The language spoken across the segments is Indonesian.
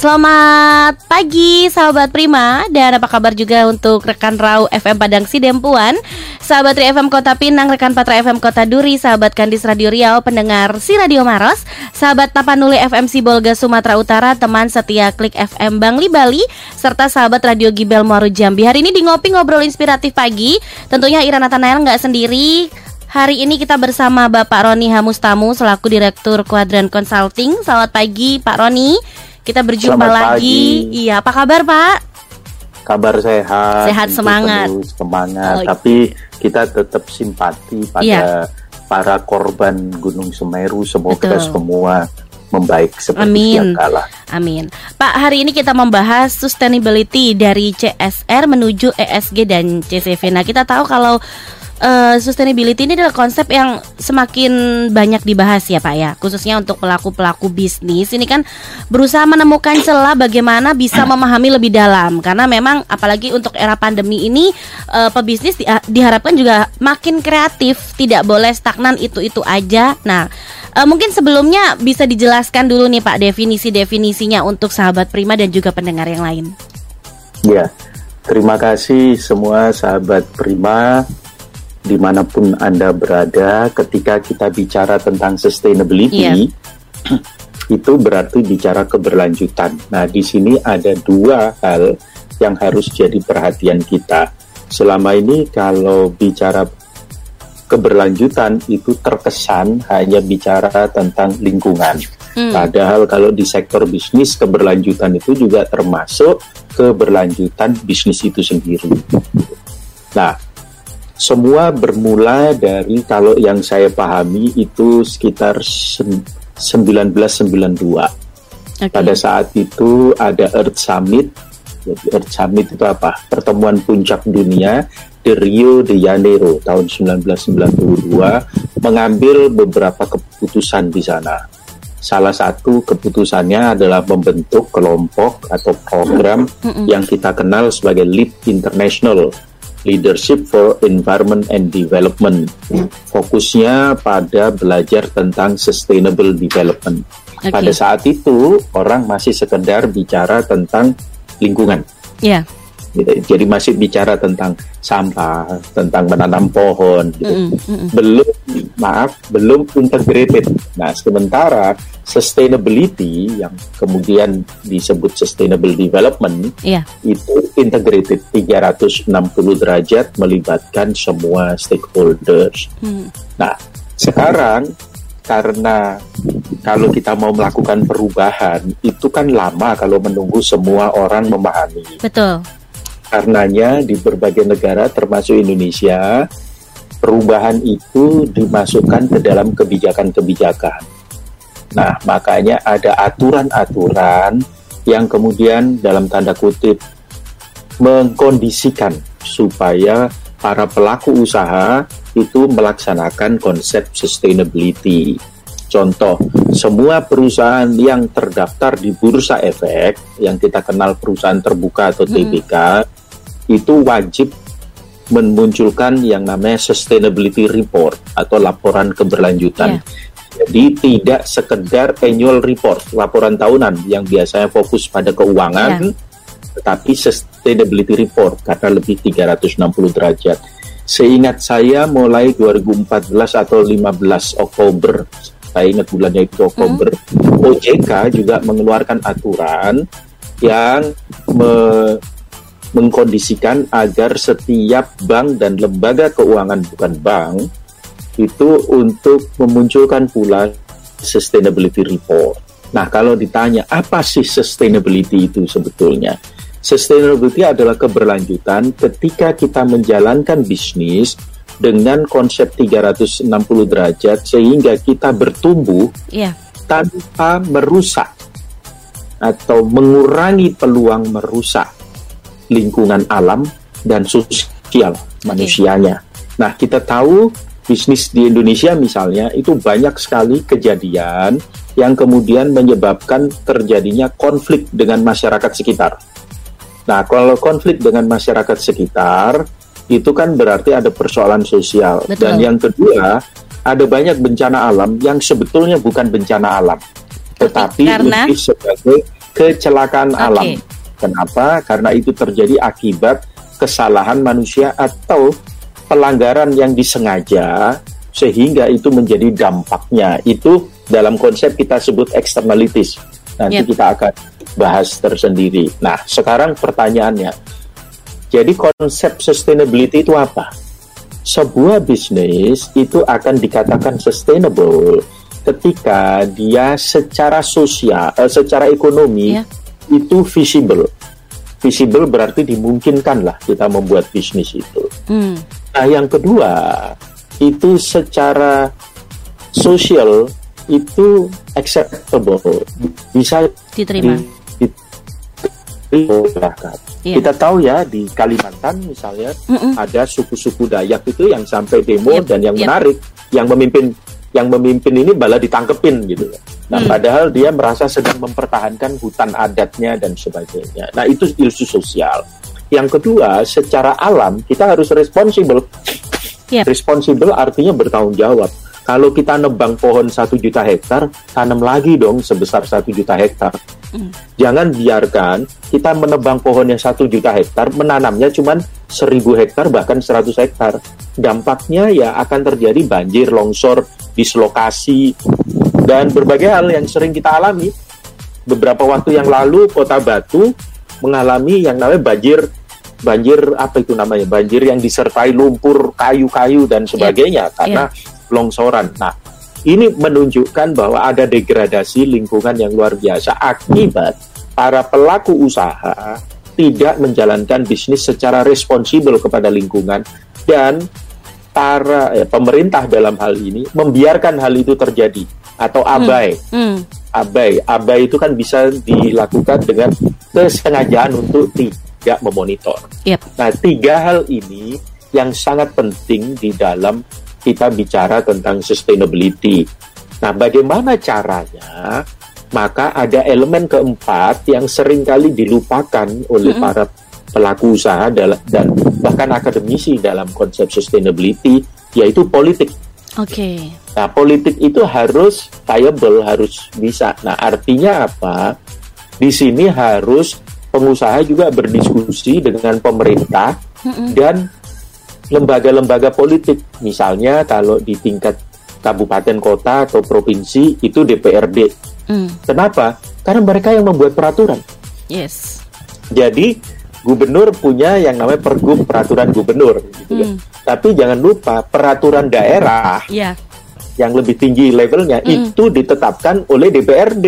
Selamat pagi sahabat Prima dan apa kabar juga untuk rekan Rau FM Padang Sidempuan, sahabat Tri FM Kota Pinang, rekan Patra FM Kota Duri, sahabat Kandis Radio Riau, pendengar si Radio Maros, sahabat Tapanuli FM Sibolga Sumatera Utara, teman setia Klik FM Bangli Bali, serta sahabat Radio Gibel Muaru Jambi. Hari ini di ngopi ngobrol inspiratif pagi, tentunya Ira Nathanael nggak sendiri, Hari ini kita bersama Bapak Roni Hamustamu selaku Direktur Kuadran Consulting. Selamat pagi Pak Roni. Kita berjumpa Selamat lagi. pagi. Iya, apa kabar Pak? kabar sehat, Sehat, semangat. semangat. Oh, Tapi kita tetap simpati pada Iya. para korban Gunung Semeru. Semoga Betul. semua membaik seperti Amin. kala. Amin. Pak, hari ini kita membahas sustainability dari CSR menuju ESG dan CCV. Nah, kita tahu kalau eh, sustainability ini adalah konsep yang semakin banyak dibahas ya Pak ya, khususnya untuk pelaku-pelaku bisnis. Ini kan berusaha menemukan celah bagaimana bisa memahami lebih dalam karena memang apalagi untuk era pandemi ini eh, pebisnis di- diharapkan juga makin kreatif, tidak boleh stagnan itu-itu aja. Nah, eh, mungkin sebelumnya bisa dijelaskan dulu nih Pak definisi-definisinya untuk sahabat Prima dan juga pendengar yang lain. Ya, terima kasih semua sahabat Prima di mana pun anda berada. Ketika kita bicara tentang sustainability, Iya. itu berarti bicara keberlanjutan. Nah, di sini ada dua hal yang harus jadi perhatian kita. Selama ini kalau bicara keberlanjutan itu terkesan hanya bicara tentang lingkungan. Hmm. Padahal kalau di sektor bisnis keberlanjutan itu juga termasuk keberlanjutan bisnis itu sendiri. Nah, semua bermula dari kalau yang saya pahami itu sekitar sen- 1992. Oke. Pada saat itu ada Earth Summit. Jadi Earth Summit itu apa? Pertemuan puncak dunia di Rio de Janeiro tahun 1992 mengambil beberapa keputusan di sana. Salah satu keputusannya adalah membentuk kelompok atau program yang kita kenal sebagai LEAD International Leadership for Environment and Development. Fokusnya pada belajar tentang sustainable development. Oke. Pada saat itu orang masih sekedar bicara tentang lingkungan. Ya. Gitu. Jadi masih bicara tentang sampah, tentang menanam pohon, gitu. Mm-mm, mm-mm. belum maaf belum integrated. Nah sementara sustainability yang kemudian disebut sustainable development Iya. itu integrated 360 derajat melibatkan semua stakeholders. Hmm. Nah, sekarang karena kalau kita mau melakukan perubahan itu kan lama kalau menunggu semua orang memahami. Betul. Karenanya di berbagai negara termasuk Indonesia perubahan itu dimasukkan ke dalam kebijakan-kebijakan. Nah, makanya ada aturan-aturan yang kemudian dalam tanda kutip mengkondisikan supaya para pelaku usaha itu melaksanakan konsep sustainability. Contoh, semua perusahaan yang terdaftar di Bursa Efek, yang kita kenal perusahaan terbuka atau TBK, itu wajib memunculkan yang namanya sustainability report atau laporan keberlanjutan. Jadi tidak sekedar annual report, laporan tahunan yang biasanya fokus pada keuangan, tetapi sustainability report karena lebih 360 derajat. Seingat saya mulai 2014 atau 15 Oktober, saya ingat bulannya itu Oktober, OJK juga mengeluarkan aturan yang me- mengkondisikan agar setiap bank dan lembaga keuangan bukan bank itu untuk memunculkan pula sustainability report. Nah, kalau ditanya apa sih sustainability itu sebetulnya? Sustainability adalah keberlanjutan ketika kita menjalankan bisnis dengan konsep 360 derajat sehingga kita bertumbuh Iya. tanpa merusak atau mengurangi peluang merusak lingkungan alam dan sosial manusianya. Nah, kita tahu bisnis di Indonesia misalnya itu banyak sekali kejadian yang kemudian menyebabkan terjadinya konflik dengan masyarakat sekitar. Nah, kalau konflik dengan masyarakat sekitar itu kan berarti ada persoalan sosial. Betul. Dan yang kedua, ada banyak bencana alam yang sebetulnya bukan bencana alam, tetapi karena? lebih sebagai kecelakaan Oke. alam. Kenapa? Karena itu terjadi akibat kesalahan manusia atau pelanggaran yang disengaja sehingga itu menjadi dampaknya. Itu dalam konsep kita sebut externalities. Nanti Yep. kita akan bahas tersendiri. Nah, sekarang pertanyaannya. Jadi konsep sustainability itu apa? Sebuah bisnis itu akan dikatakan sustainable ketika dia secara sosial, eh, secara ekonomi Iya. Itu visible. Visible berarti dimungkinkan lah kita membuat bisnis itu. Hmm. Nah, yang kedua itu secara sosial itu acceptable, bisa Diterima. di- di- masyarakat. Iya. Kita tahu ya di Kalimantan misalnya Mm-mm. ada suku-suku Dayak itu yang sampai demo Yep, dan yang yep. menarik, yang memimpin yang memimpin ini malah ditangkepin gitu. Nah, Hmm. padahal dia merasa sedang mempertahankan hutan adatnya dan sebagainya. Nah, itu isu sosial. Yang kedua, secara alam kita harus responsibel. Yep. Responsibel artinya bertanggung jawab. Kalau kita nebang pohon satu juta hektar, tanam lagi dong sebesar satu juta hektar. Hmm. Jangan biarkan kita menebang pohon yang satu juta hektar, menanamnya cuma seribu hektar bahkan 100 hektar. Dampaknya ya akan terjadi banjir, longsor, dislokasi, dan berbagai hal yang sering kita alami. Beberapa waktu yang lalu Kota Batu mengalami yang namanya banjir banjir apa itu namanya banjir yang disertai lumpur kayu-kayu dan sebagainya karena longsoran. Nah, ini menunjukkan bahwa ada degradasi lingkungan yang luar biasa akibat para pelaku usaha tidak menjalankan bisnis secara responsibel kepada lingkungan dan para eh, pemerintah dalam hal ini membiarkan hal itu terjadi atau abai. Hmm. Abai, abai itu kan bisa dilakukan dengan kesengajaan untuk tidak memonitor. Yep. Nah, tiga hal ini yang sangat penting di dalam kita bicara tentang sustainability. Nah, bagaimana caranya? Maka ada elemen keempat yang sering kali dilupakan oleh Mm-mm. para pelaku usaha dan bahkan akademisi dalam konsep sustainability, yaitu politik. Oke. Nah, politik itu harus viable, harus bisa. Nah, artinya apa? Di sini harus pengusaha juga berdiskusi dengan pemerintah Mm-mm. dan lembaga-lembaga politik. Misalnya kalau di tingkat kabupaten kota atau provinsi itu DPRD. Hmm. Kenapa? Karena mereka yang membuat peraturan. Yes. Jadi gubernur punya yang namanya pergub peraturan gubernur gitu ya. Hmm. Tapi jangan lupa peraturan daerah Ya. yang lebih tinggi levelnya Mm. itu ditetapkan oleh DPRD.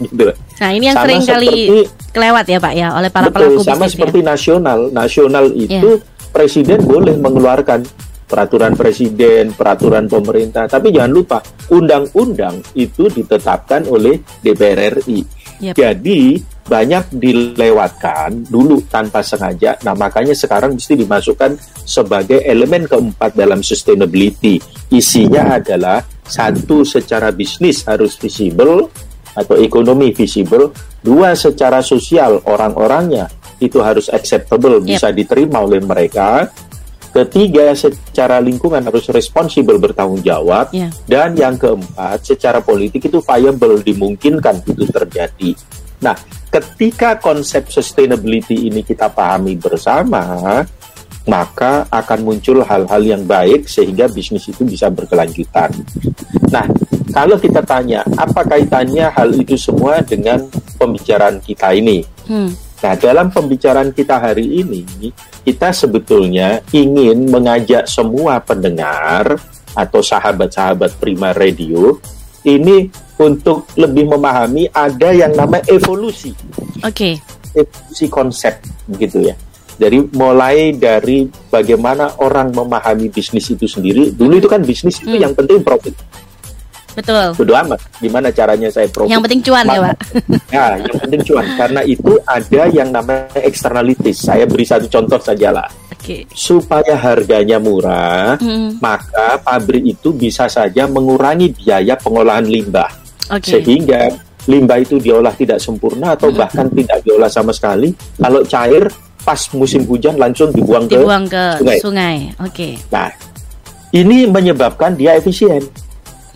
Gitu. Nah, ini yang Sama sering kali seperti- kelewat ya, Pak ya, oleh para Betul, pelaku sama bisnis ya. seperti nasional. Nasional itu presiden boleh mengeluarkan peraturan presiden, peraturan pemerintah, tapi jangan lupa undang-undang itu ditetapkan oleh DPR RI. Yep. Jadi banyak dilewatkan dulu tanpa sengaja. Nah, makanya sekarang mesti dimasukkan sebagai elemen keempat dalam sustainability. Isinya adalah satu secara bisnis harus visible atau ekonomi visible, dua secara sosial orang-orangnya itu harus acceptable, Yep. bisa diterima oleh mereka. Ketiga, secara lingkungan harus responsible bertanggung jawab. Ya. Dan yang keempat, secara politik itu viable, dimungkinkan itu terjadi. Nah, ketika konsep sustainability ini kita pahami bersama, maka akan muncul hal-hal yang baik sehingga bisnis itu bisa berkelanjutan. Nah, kalau kita tanya, apa kaitannya hal itu semua dengan pembicaraan kita ini? Hmm. Nah, dalam pembicaraan kita hari ini, kita sebetulnya ingin mengajak semua pendengar atau sahabat-sahabat Prima Radio ini untuk lebih memahami ada yang namanya evolusi, Oke. evolusi konsep begitu ya. Dari mulai dari bagaimana orang memahami bisnis itu sendiri. Dulu itu kan bisnis itu Hmm. yang penting profit. Betul. Bodo amat gimana caranya saya profit. Yang penting cuan ya, Maka- Pak. Ya, yang penting cuan. Karena itu ada yang namanya externalities. Saya beri satu contoh sajalah. Oke. Supaya harganya murah, Hmm. maka pabrik itu bisa saja mengurangi biaya pengolahan limbah. Oke. Sehingga limbah itu diolah tidak sempurna atau bahkan tidak diolah sama sekali. Kalau cair pas musim hujan langsung dibuang, Dibuang ke sungai. sungai. Oke. Nah, ini menyebabkan dia efisien.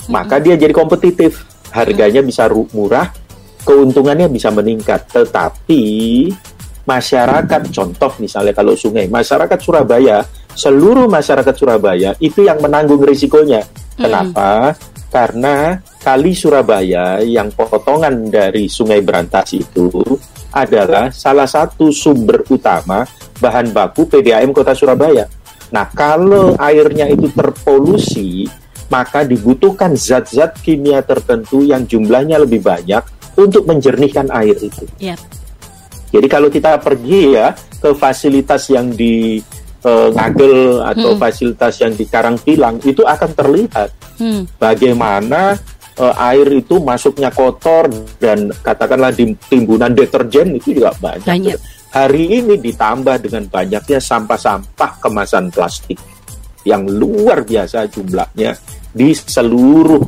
Maka dia jadi kompetitif. Harganya bisa ru- murah, keuntungannya bisa meningkat. Tetapi masyarakat, contoh misalnya kalau sungai, masyarakat Surabaya, seluruh masyarakat Surabaya itu yang menanggung risikonya. Kenapa? Karena kali Surabaya yang potongan dari Sungai Berantas itu adalah salah satu sumber utama bahan baku PDAM Kota Surabaya. Nah, kalau airnya itu terpolusi, maka dibutuhkan zat-zat kimia tertentu yang jumlahnya lebih banyak untuk menjernihkan air itu. Yap. Jadi kalau kita pergi ya ke fasilitas yang di eh, Ngagel atau Hmm. fasilitas yang di Karangpilang itu akan terlihat Hmm. bagaimana eh, air itu masuknya kotor dan katakanlah di timbunan deterjen itu juga banyak. Banyak. Hari ini ditambah dengan banyaknya sampah-sampah kemasan plastik yang luar biasa jumlahnya di seluruh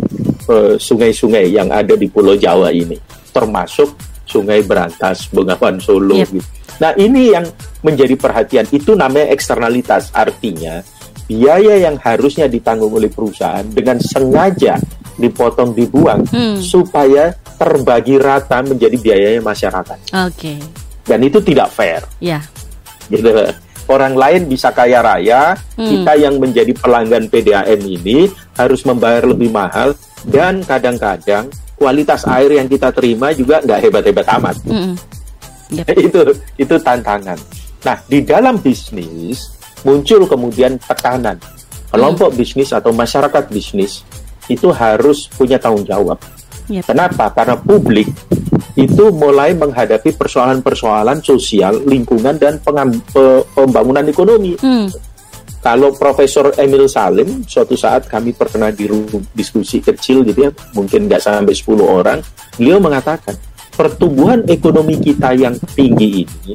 eh, sungai-sungai yang ada di Pulau Jawa ini, termasuk Sungai Berantas, Bengawan Solo. Yep. gitu. Nah ini yang menjadi perhatian itu namanya eksternalitas, artinya biaya yang harusnya ditanggung oleh perusahaan dengan sengaja dipotong dibuang Hmm. supaya terbagi rata menjadi biayanya masyarakat Oke. dan itu tidak fair Ya. gitu orang lain bisa kaya raya Hmm. kita yang menjadi pelanggan PDAM ini harus membayar lebih mahal dan kadang-kadang kualitas air yang kita terima juga nggak hebat-hebat amat Mm-mm. itu itu tantangan. Nah, di dalam bisnis muncul kemudian tekanan. Kelompok bisnis atau masyarakat bisnis itu harus punya tanggung jawab. Yep. Kenapa? Karena publik itu mulai menghadapi persoalan-persoalan sosial, lingkungan dan pembangunan ekonomi. Hmm. Kalau Profesor Emil Salim, suatu saat kami pernah di diskusi kecil gitu ya, mungkin nggak sampai 10 orang, beliau mengatakan pertumbuhan ekonomi kita yang tinggi ini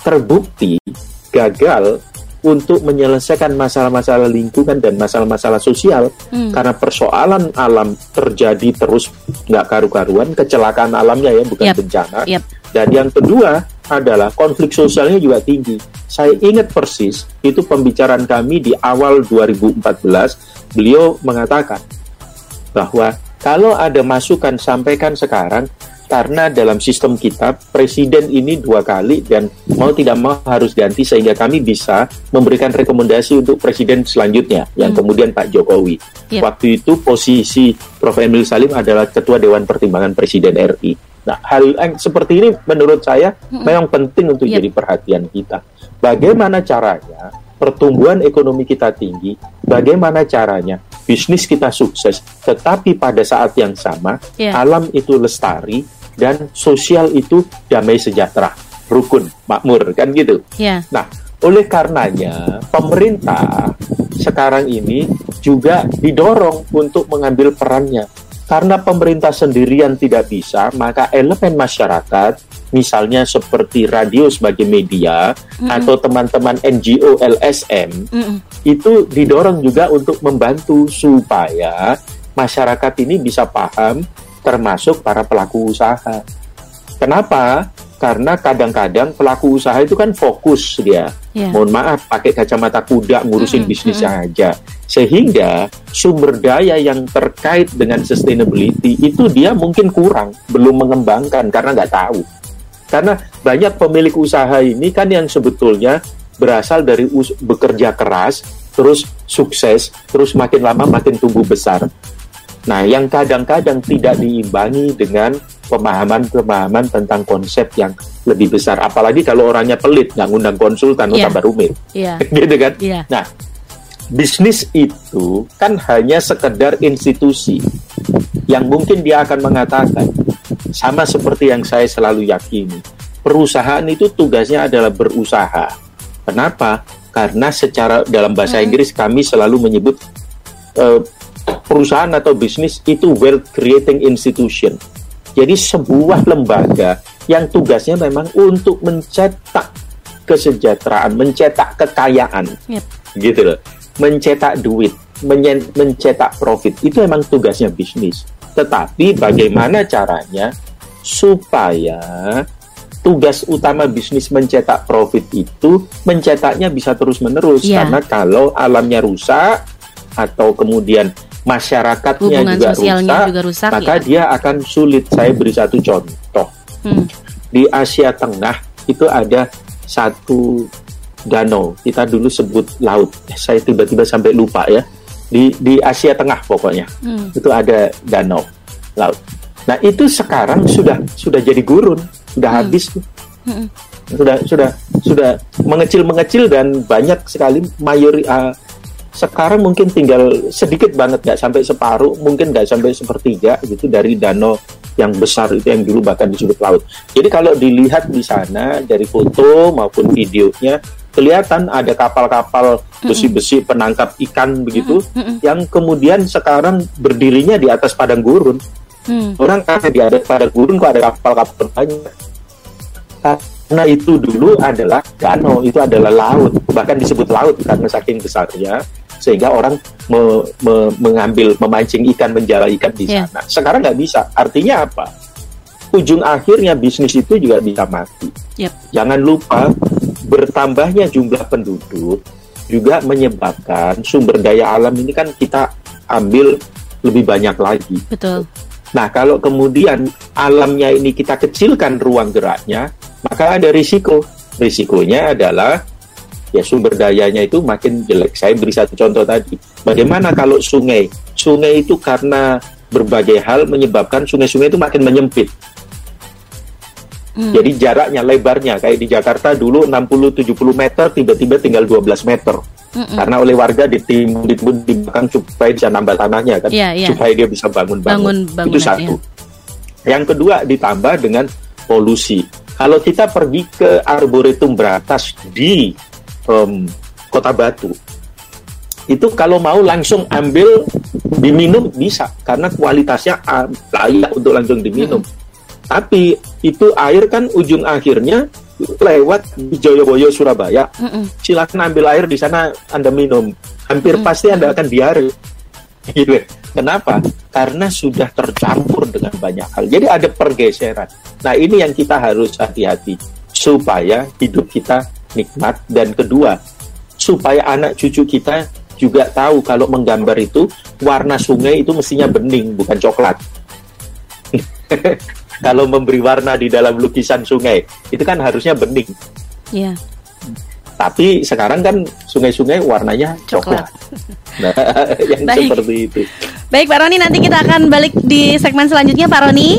terbukti gagal untuk menyelesaikan masalah-masalah lingkungan dan masalah-masalah sosial Hmm. karena persoalan alam terjadi terus nggak karu-karuan, kecelakaan alamnya ya bukan Yap. bencana. Yap. Dan yang kedua adalah konflik sosialnya juga tinggi. Saya ingat persis itu pembicaraan kami di awal 2014, beliau mengatakan bahwa kalau ada masukan sampaikan sekarang karena dalam sistem kita presiden ini dua kali dan mau tidak mau harus ganti sehingga kami bisa memberikan rekomendasi untuk presiden selanjutnya yang Hmm. kemudian Pak Jokowi. Yep. Waktu itu posisi Prof Emil Salim adalah ketua Dewan Pertimbangan Presiden RI. Nah, hal yang seperti ini menurut saya memang penting untuk Yep. jadi perhatian kita. Bagaimana caranya pertumbuhan ekonomi kita tinggi, bagaimana caranya bisnis kita sukses, tetapi pada saat yang sama Ya. alam itu lestari dan sosial itu damai sejahtera, rukun, makmur, kan gitu. Ya. Nah, oleh karenanya pemerintah sekarang ini juga didorong untuk mengambil perannya. Karena pemerintah sendirian tidak bisa, maka elemen masyarakat, misalnya seperti radio sebagai media atau teman-teman NGO LSM, Mm-mm. itu didorong juga untuk membantu supaya masyarakat ini bisa paham termasuk para pelaku usaha. Kenapa? Karena kadang-kadang pelaku usaha itu kan fokus dia. Ya. Mohon maaf, pakai kacamata kuda ngurusin Mm-mm, bisnisnya aja. Sehingga sumber daya yang terkait dengan sustainability itu dia mungkin kurang, belum mengembangkan karena nggak tahu. Karena banyak pemilik usaha ini kan yang sebetulnya berasal dari us- bekerja keras, terus sukses, terus makin lama makin tumbuh besar. Nah, yang kadang-kadang tidak diimbangi dengan pemahaman-pemahaman tentang konsep yang lebih besar. Apalagi kalau orangnya pelit, nggak ngundang konsultan, Iya. tambah rumit. Ya. gitu kan? Iya. Nah, bisnis itu kan hanya sekedar institusi yang mungkin dia akan mengatakan sama seperti yang saya selalu yakini. Perusahaan itu tugasnya adalah berusaha. Kenapa? Karena secara dalam bahasa Inggris kami selalu menyebut eh, perusahaan atau bisnis itu wealth creating institution. Jadi sebuah lembaga yang tugasnya memang untuk mencetak kesejahteraan, mencetak kekayaan Yep. gitu loh mencetak duit mencetak profit itu emang tugasnya bisnis Tetapi bagaimana caranya supaya tugas utama bisnis mencetak profit itu mencetaknya bisa terus-menerus Iya. karena kalau alamnya rusak atau kemudian masyarakatnya Hubungan juga rusak, juga rusak maka ya. dia akan sulit. Saya beri satu contoh. Hmm. Di Asia Tengah itu ada satu danau. Kita dulu sebut laut. Saya tiba-tiba sampai lupa ya. Di di Asia Tengah pokoknya. Hmm. Itu ada danau laut. Nah, itu sekarang sudah sudah jadi gurun, sudah Hmm. habis tuh. Hmm. Sudah sudah sudah mengecil-mengecil dan banyak sekali mayori ah, sekarang mungkin tinggal sedikit banget nggak sampai separuh, mungkin nggak sampai sepertiga gitu dari danau yang besar itu yang dulu bahkan disebut laut. Jadi kalau dilihat di sana dari foto maupun videonya kelihatan ada kapal-kapal besi-besi penangkap ikan begitu yang kemudian sekarang berdirinya di atas padang gurun. Hmm. Orang kata di atas padang gurun kok ada kapal-kapal banyak. Karena itu dulu adalah danau, itu adalah laut, bahkan disebut laut karena saking besarnya sehingga orang me- me- mengambil memancing ikan menjala ikan di Iya. sana. Sekarang nggak bisa. Artinya apa? Ujung akhirnya bisnis itu juga bisa mati. Yep. Jangan lupa bertambahnya jumlah penduduk juga menyebabkan sumber daya alam ini kan kita ambil lebih banyak lagi. Betul. Nah, kalau kemudian alamnya ini kita kecilkan ruang geraknya, maka ada risiko. Risikonya adalah ya sumber dayanya itu makin jelek. Saya beri satu contoh tadi. Bagaimana kalau sungai? Sungai itu karena berbagai hal menyebabkan sungai-sungai itu makin menyempit. Hmm. Jadi jaraknya, lebarnya kayak di Jakarta dulu 60-70 meter, tiba-tiba tinggal 12 meter. Mm-mm. Karena oleh warga ditimbun ditimbun di belakang supaya bisa nambah tanahnya kan, Iya, iya. supaya dia bisa bangun-bangun. Bangun Itu bangunan, satu. iya. Yang kedua ditambah dengan polusi. Kalau kita pergi ke arboretum berantas di em, Kota Batu, itu kalau mau langsung ambil diminum bisa karena kualitasnya layak untuk langsung diminum. Tapi itu air kan ujung akhirnya lewat di Joyoboyo Surabaya. Silakan ambil air di sana Anda minum. Hampir Hmm. pasti Anda akan diare. Gitu. Kenapa? Karena sudah tercampur dengan banyak hal. Jadi ada pergeseran. Nah, ini yang kita harus hati-hati supaya hidup kita nikmat dan kedua, supaya anak cucu kita juga tahu kalau menggambar itu warna sungai itu mestinya bening bukan coklat. kalau memberi warna di dalam lukisan sungai itu kan harusnya bening. Iya. Tapi sekarang kan sungai-sungai warnanya Coklat. Nah, yang Baik. seperti itu. Baik Pak Roni nanti kita akan balik di segmen selanjutnya Pak Roni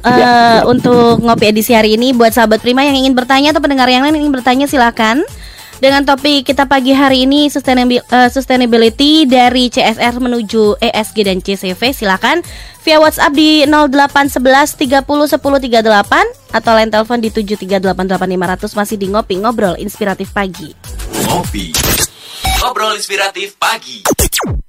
Eh, Ya. untuk ngopi edisi hari ini buat sahabat Prima yang ingin bertanya atau pendengar yang lain yang ingin bertanya silakan dengan topik kita pagi hari ini eh, sustainability dari CSR menuju ESG dan CCV silakan via WhatsApp di 0811 30 10 38 atau line telepon di 7388500 masih di ngopi ngobrol inspiratif pagi. Ngopi. Ngobrol inspiratif pagi.